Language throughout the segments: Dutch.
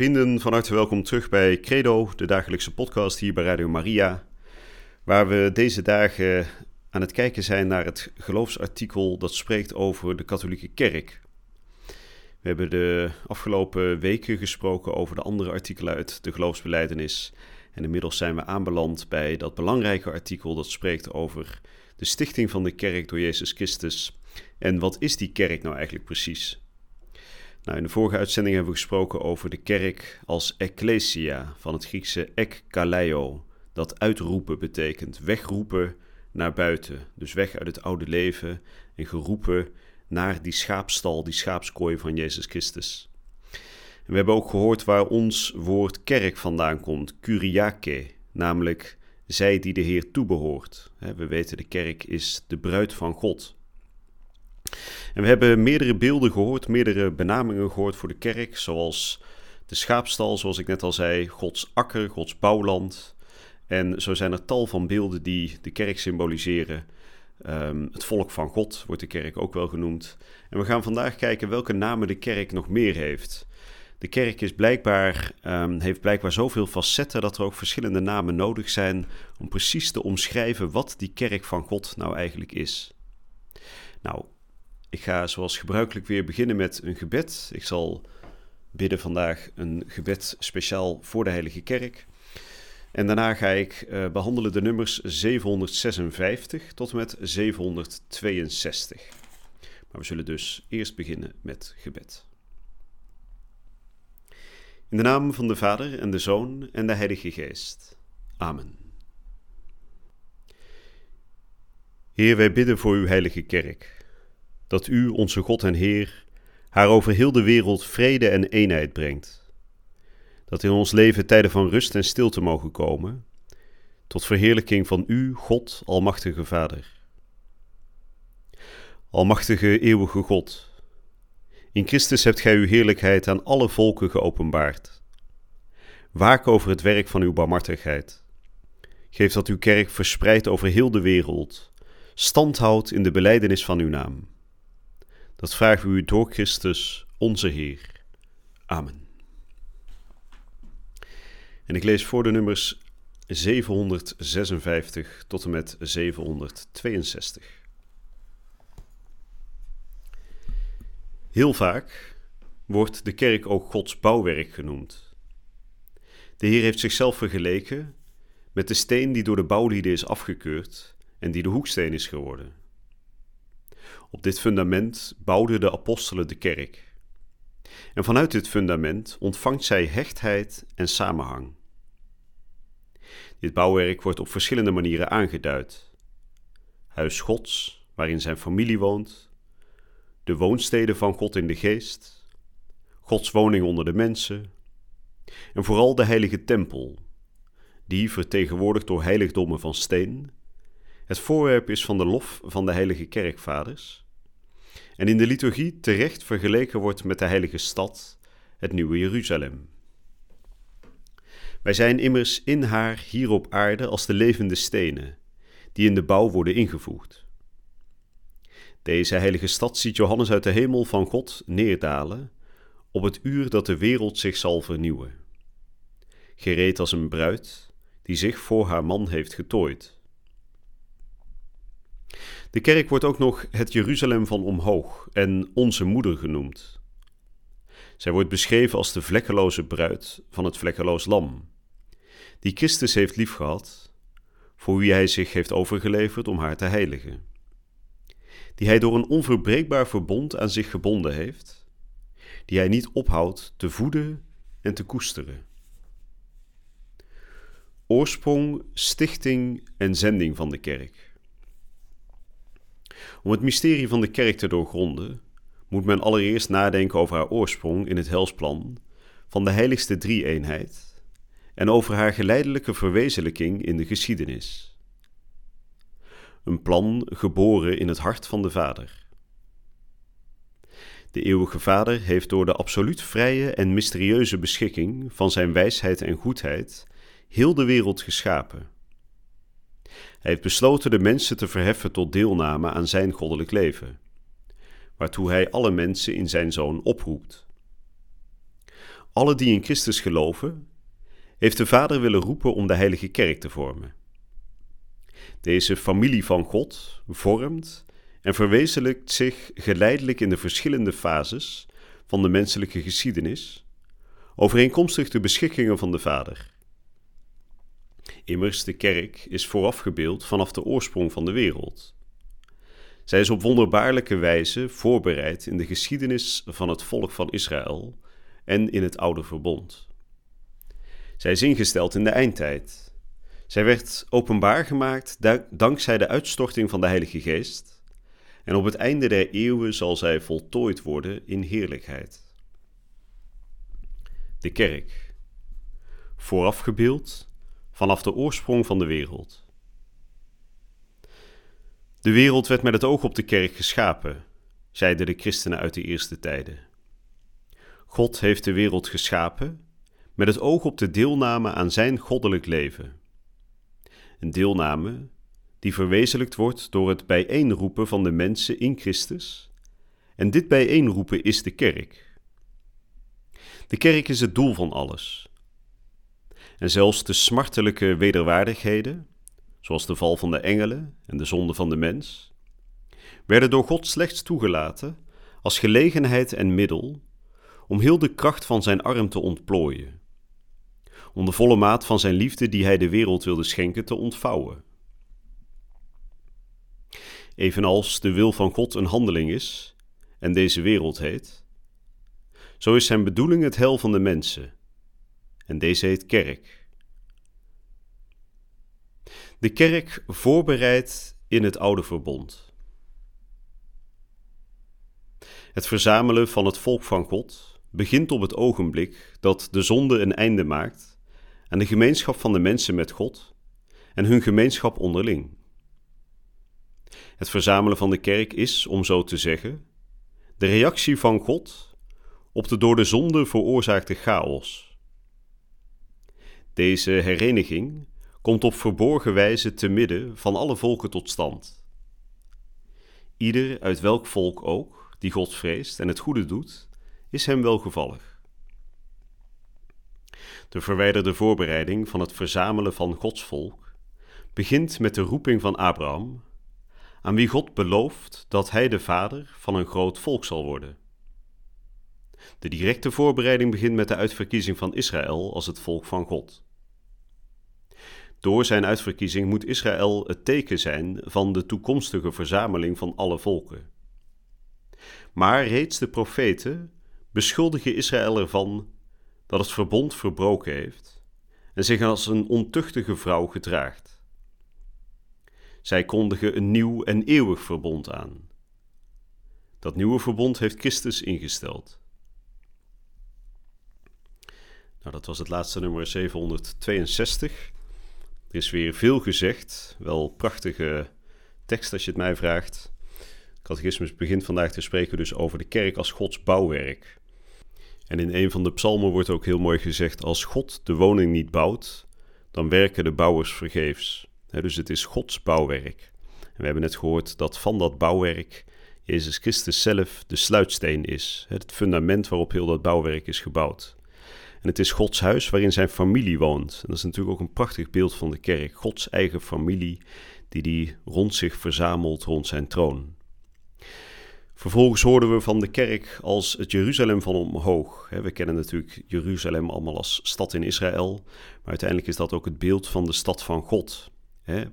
Vrienden, van harte welkom terug bij Credo, de dagelijkse podcast hier bij Radio Maria. Waar we deze dagen aan het kijken zijn naar het geloofsartikel dat spreekt over de katholieke kerk. We hebben de afgelopen weken gesproken over de andere artikelen uit de geloofsbeleidenis. En inmiddels zijn we aanbeland bij dat belangrijke artikel dat spreekt over de stichting van de kerk door Jezus Christus. En wat is die kerk nou eigenlijk precies? Nou, in de vorige uitzending hebben we gesproken over de kerk als ecclesia, van het Griekse ekkaleo, dat uitroepen betekent, wegroepen naar buiten. Dus weg uit het oude leven en geroepen naar die schaapstal, die schaapskooi van Jezus Christus. We hebben ook gehoord waar ons woord kerk vandaan komt, kuriake, namelijk zij die de Heer toebehoort. We weten de kerk is de bruid van God. En we hebben meerdere beelden gehoord, meerdere benamingen gehoord voor de kerk, zoals de schaapstal, zoals ik net al zei, Gods akker, Gods bouwland. En zo zijn er tal van beelden die de kerk symboliseren. Ehm, het volk van God wordt de kerk ook wel genoemd. En we gaan vandaag kijken welke namen de kerk nog meer heeft. De kerk is blijkbaar, um, heeft blijkbaar zoveel facetten dat er ook verschillende namen nodig zijn om precies te omschrijven wat die kerk van God nou eigenlijk is. Nou, ik ga zoals gebruikelijk weer beginnen met een gebed. Ik zal bidden vandaag een gebed speciaal voor de Heilige Kerk. En daarna ga ik uh, behandelen de nummers 756 tot en met 762. Maar we zullen dus eerst beginnen met gebed. In de naam van de Vader en de Zoon en de Heilige Geest. Amen. Heer, wij bidden voor uw heilige kerk dat u, onze God en Heer, haar over heel de wereld vrede en eenheid brengt. Dat in ons leven tijden van rust en stilte mogen komen, tot verheerlijking van u, God, Almachtige Vader. Almachtige, eeuwige God, in Christus hebt gij uw heerlijkheid aan alle volken geopenbaard. Waak over het werk van uw barmhartigheid. Geef dat uw kerk verspreid over heel de wereld, stand houdt in de beleidenis van uw naam. Dat vragen we u door Christus, onze Heer. Amen. En ik lees voor de nummers 756 tot en met 762. Heel vaak wordt de kerk ook Gods bouwwerk genoemd. De Heer heeft zichzelf vergeleken met de steen die door de bouwlieden is afgekeurd en die de hoeksteen is geworden. Op dit fundament bouwden de apostelen de kerk. En vanuit dit fundament ontvangt zij hechtheid en samenhang. Dit bouwwerk wordt op verschillende manieren aangeduid. Huis Gods, waarin zijn familie woont, de woonsteden van God in de geest, Gods woning onder de mensen, en vooral de heilige tempel, die, vertegenwoordigd door heiligdommen van steen, het voorwerp is van de lof van de heilige kerkvaders en in de liturgie terecht vergeleken wordt met de heilige stad, het nieuwe Jeruzalem. Wij zijn immers in haar hier op aarde als de levende stenen, die in de bouw worden ingevoegd. Deze heilige stad ziet Johannes uit de hemel van God neerdalen op het uur dat de wereld zich zal vernieuwen. Gereed als een bruid die zich voor haar man heeft getooid. De kerk wordt ook nog het Jeruzalem van omhoog en onze moeder genoemd. Zij wordt beschreven als de vlekkeloze bruid van het vlekkeloos lam, die Christus heeft liefgehad, voor wie hij zich heeft overgeleverd om haar te heiligen. Die hij door een onverbreekbaar verbond aan zich gebonden heeft, die hij niet ophoudt te voeden en te koesteren. Oorsprong, stichting en zending van de kerk. Om het mysterie van de kerk te doorgronden, moet men allereerst nadenken over haar oorsprong in het helsplan van de heiligste drie-eenheid en over haar geleidelijke verwezenlijking in de geschiedenis. Een plan geboren in het hart van de Vader. De eeuwige Vader heeft door de absoluut vrije en mysterieuze beschikking van zijn wijsheid en goedheid heel de wereld geschapen. Heeft besloten de mensen te verheffen tot deelname aan zijn goddelijk leven, waartoe hij alle mensen in zijn zoon oproept. Alle die in Christus geloven, heeft de Vader willen roepen om de heilige kerk te vormen. Deze familie van God vormt en verwezenlijkt zich geleidelijk in de verschillende fases van de menselijke geschiedenis, overeenkomstig de beschikkingen van de Vader. Immers, de kerk is voorafgebeeld vanaf de oorsprong van de wereld. Zij is op wonderbaarlijke wijze voorbereid in de geschiedenis van het volk van Israël en in het oude verbond. Zij is ingesteld in de eindtijd. Zij werd openbaar gemaakt dankzij de uitstorting van de Heilige Geest. En op het einde der eeuwen zal zij voltooid worden in heerlijkheid. De kerk, voorafgebeeld vanaf de oorsprong van de wereld. De wereld werd met het oog op de kerk geschapen, zeiden de christenen uit de eerste tijden. God heeft de wereld geschapen met het oog op de deelname aan zijn goddelijk leven. Een deelname die verwezenlijkt wordt door het bijeenroepen van de mensen in Christus. En dit bijeenroepen is de kerk. De kerk is het doel van alles. En zelfs de smartelijke wederwaardigheden, zoals de val van de engelen en de zonde van de mens, werden door God slechts toegelaten als gelegenheid en middel om heel de kracht van zijn arm te ontplooien, om de volle maat van zijn liefde die hij de wereld wilde schenken te ontvouwen. Evenals de wil van God een handeling is en deze wereld heet, zo is zijn bedoeling het hel van de mensen en deze heet kerk. De kerk voorbereidt in het oude verbond. Het verzamelen van het volk van God begint op het ogenblik dat de zonde een einde maakt aan de gemeenschap van de mensen met God en hun gemeenschap onderling. Het verzamelen van de kerk is, om zo te zeggen, de reactie van God op de door de zonde veroorzaakte chaos deze hereniging komt op verborgen wijze te midden van alle volken tot stand. Ieder uit welk volk ook, die God vreest en het goede doet, is hem welgevallig. De verwijderde voorbereiding van het verzamelen van Gods volk begint met de roeping van Abraham, aan wie God belooft dat hij de vader van een groot volk zal worden. De directe voorbereiding begint met de uitverkiezing van Israël als het volk van God. Door zijn uitverkiezing moet Israël het teken zijn van de toekomstige verzameling van alle volken. Maar reeds de profeten beschuldigen Israël ervan dat het verbond verbroken heeft en zich als een ontuchtige vrouw gedraagt. Zij kondigen een nieuw en eeuwig verbond aan. Dat nieuwe verbond heeft Christus ingesteld. Nou, dat was het laatste nummer 762. Er is weer veel gezegd. Wel prachtige tekst als je het mij vraagt. Catechismus begint vandaag te spreken dus over de kerk als Gods bouwwerk. En in een van de psalmen wordt ook heel mooi gezegd: Als God de woning niet bouwt, dan werken de bouwers vergeefs. dus het is Gods bouwwerk. En we hebben net gehoord dat van dat bouwwerk Jezus Christus zelf de sluitsteen is, het fundament waarop heel dat bouwwerk is gebouwd. En het is Gods huis waarin zijn familie woont. En dat is natuurlijk ook een prachtig beeld van de kerk. Gods eigen familie die die rond zich verzamelt rond zijn troon. Vervolgens hoorden we van de kerk als het Jeruzalem van omhoog. We kennen natuurlijk Jeruzalem allemaal als stad in Israël, maar uiteindelijk is dat ook het beeld van de stad van God,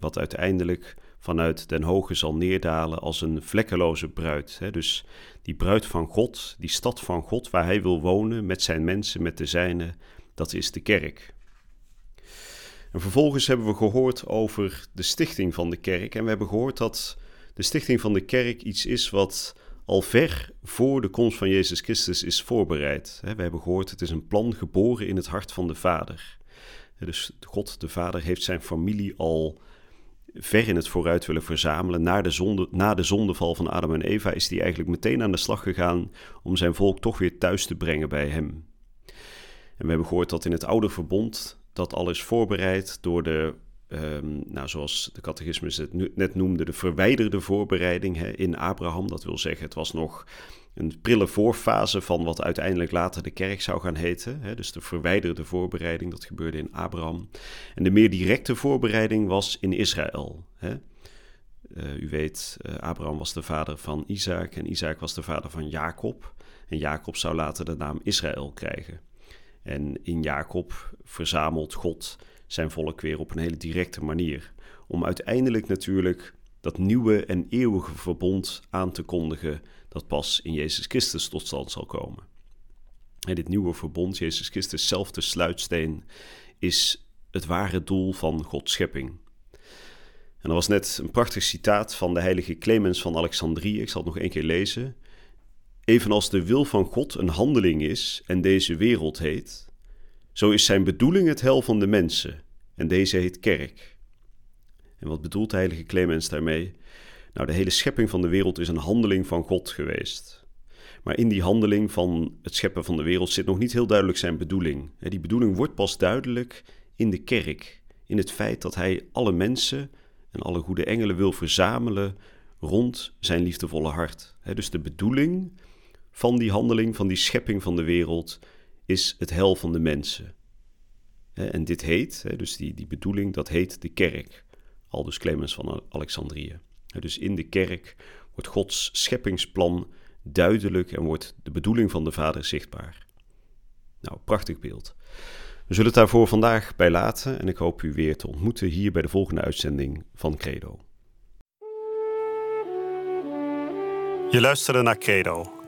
wat uiteindelijk vanuit den hoge zal neerdalen als een vlekkeloze bruid. Dus die bruid van God, die stad van God waar hij wil wonen met zijn mensen, met de zijnen, dat is de kerk. En vervolgens hebben we gehoord over de stichting van de kerk. En we hebben gehoord dat de stichting van de kerk iets is wat al ver voor de komst van Jezus Christus is voorbereid. We hebben gehoord, het is een plan geboren in het hart van de Vader. Dus God de Vader heeft zijn familie al ver in het vooruit willen verzamelen. Na de, zonde, na de zondeval van Adam en Eva is hij eigenlijk meteen aan de slag gegaan om zijn volk toch weer thuis te brengen bij hem. En we hebben gehoord dat in het oude verbond dat alles voorbereid door de, um, nou, zoals de catechismus het net noemde, de verwijderde voorbereiding hè, in Abraham. Dat wil zeggen, het was nog een prille voorfase van wat uiteindelijk later de kerk zou gaan heten. Hè, dus de verwijderde voorbereiding, dat gebeurde in Abraham. En de meer directe voorbereiding was in Israël. Hè. Uh, u weet, uh, Abraham was de vader van Isaac en Isaac was de vader van Jacob. En Jacob zou later de naam Israël krijgen. En in Jacob verzamelt God zijn volk weer op een hele directe manier. Om uiteindelijk natuurlijk dat nieuwe en eeuwige verbond aan te kondigen dat pas in Jezus Christus tot stand zal komen. En dit nieuwe verbond, Jezus Christus zelf de sluitsteen, is het ware doel van Gods schepping. En er was net een prachtig citaat van de heilige Clemens van Alexandrië. Ik zal het nog één keer lezen. Evenals de wil van God een handeling is en deze wereld heet, zo is zijn bedoeling het hel van de mensen en deze heet kerk. En wat bedoelt de heilige Clemens daarmee? Nou, de hele schepping van de wereld is een handeling van God geweest. Maar in die handeling van het scheppen van de wereld zit nog niet heel duidelijk zijn bedoeling. Die bedoeling wordt pas duidelijk in de kerk, in het feit dat hij alle mensen en alle goede engelen wil verzamelen rond zijn liefdevolle hart. Dus de bedoeling van die handeling, van die schepping van de wereld, is het hel van de mensen. En dit heet, dus die, die bedoeling, dat heet de kerk. Aldus Clemens van Alexandrië. Dus in de kerk wordt Gods scheppingsplan duidelijk en wordt de bedoeling van de Vader zichtbaar. Nou, prachtig beeld. We zullen het daarvoor vandaag bij laten en ik hoop u weer te ontmoeten hier bij de volgende uitzending van Credo. Je luisterde naar Credo,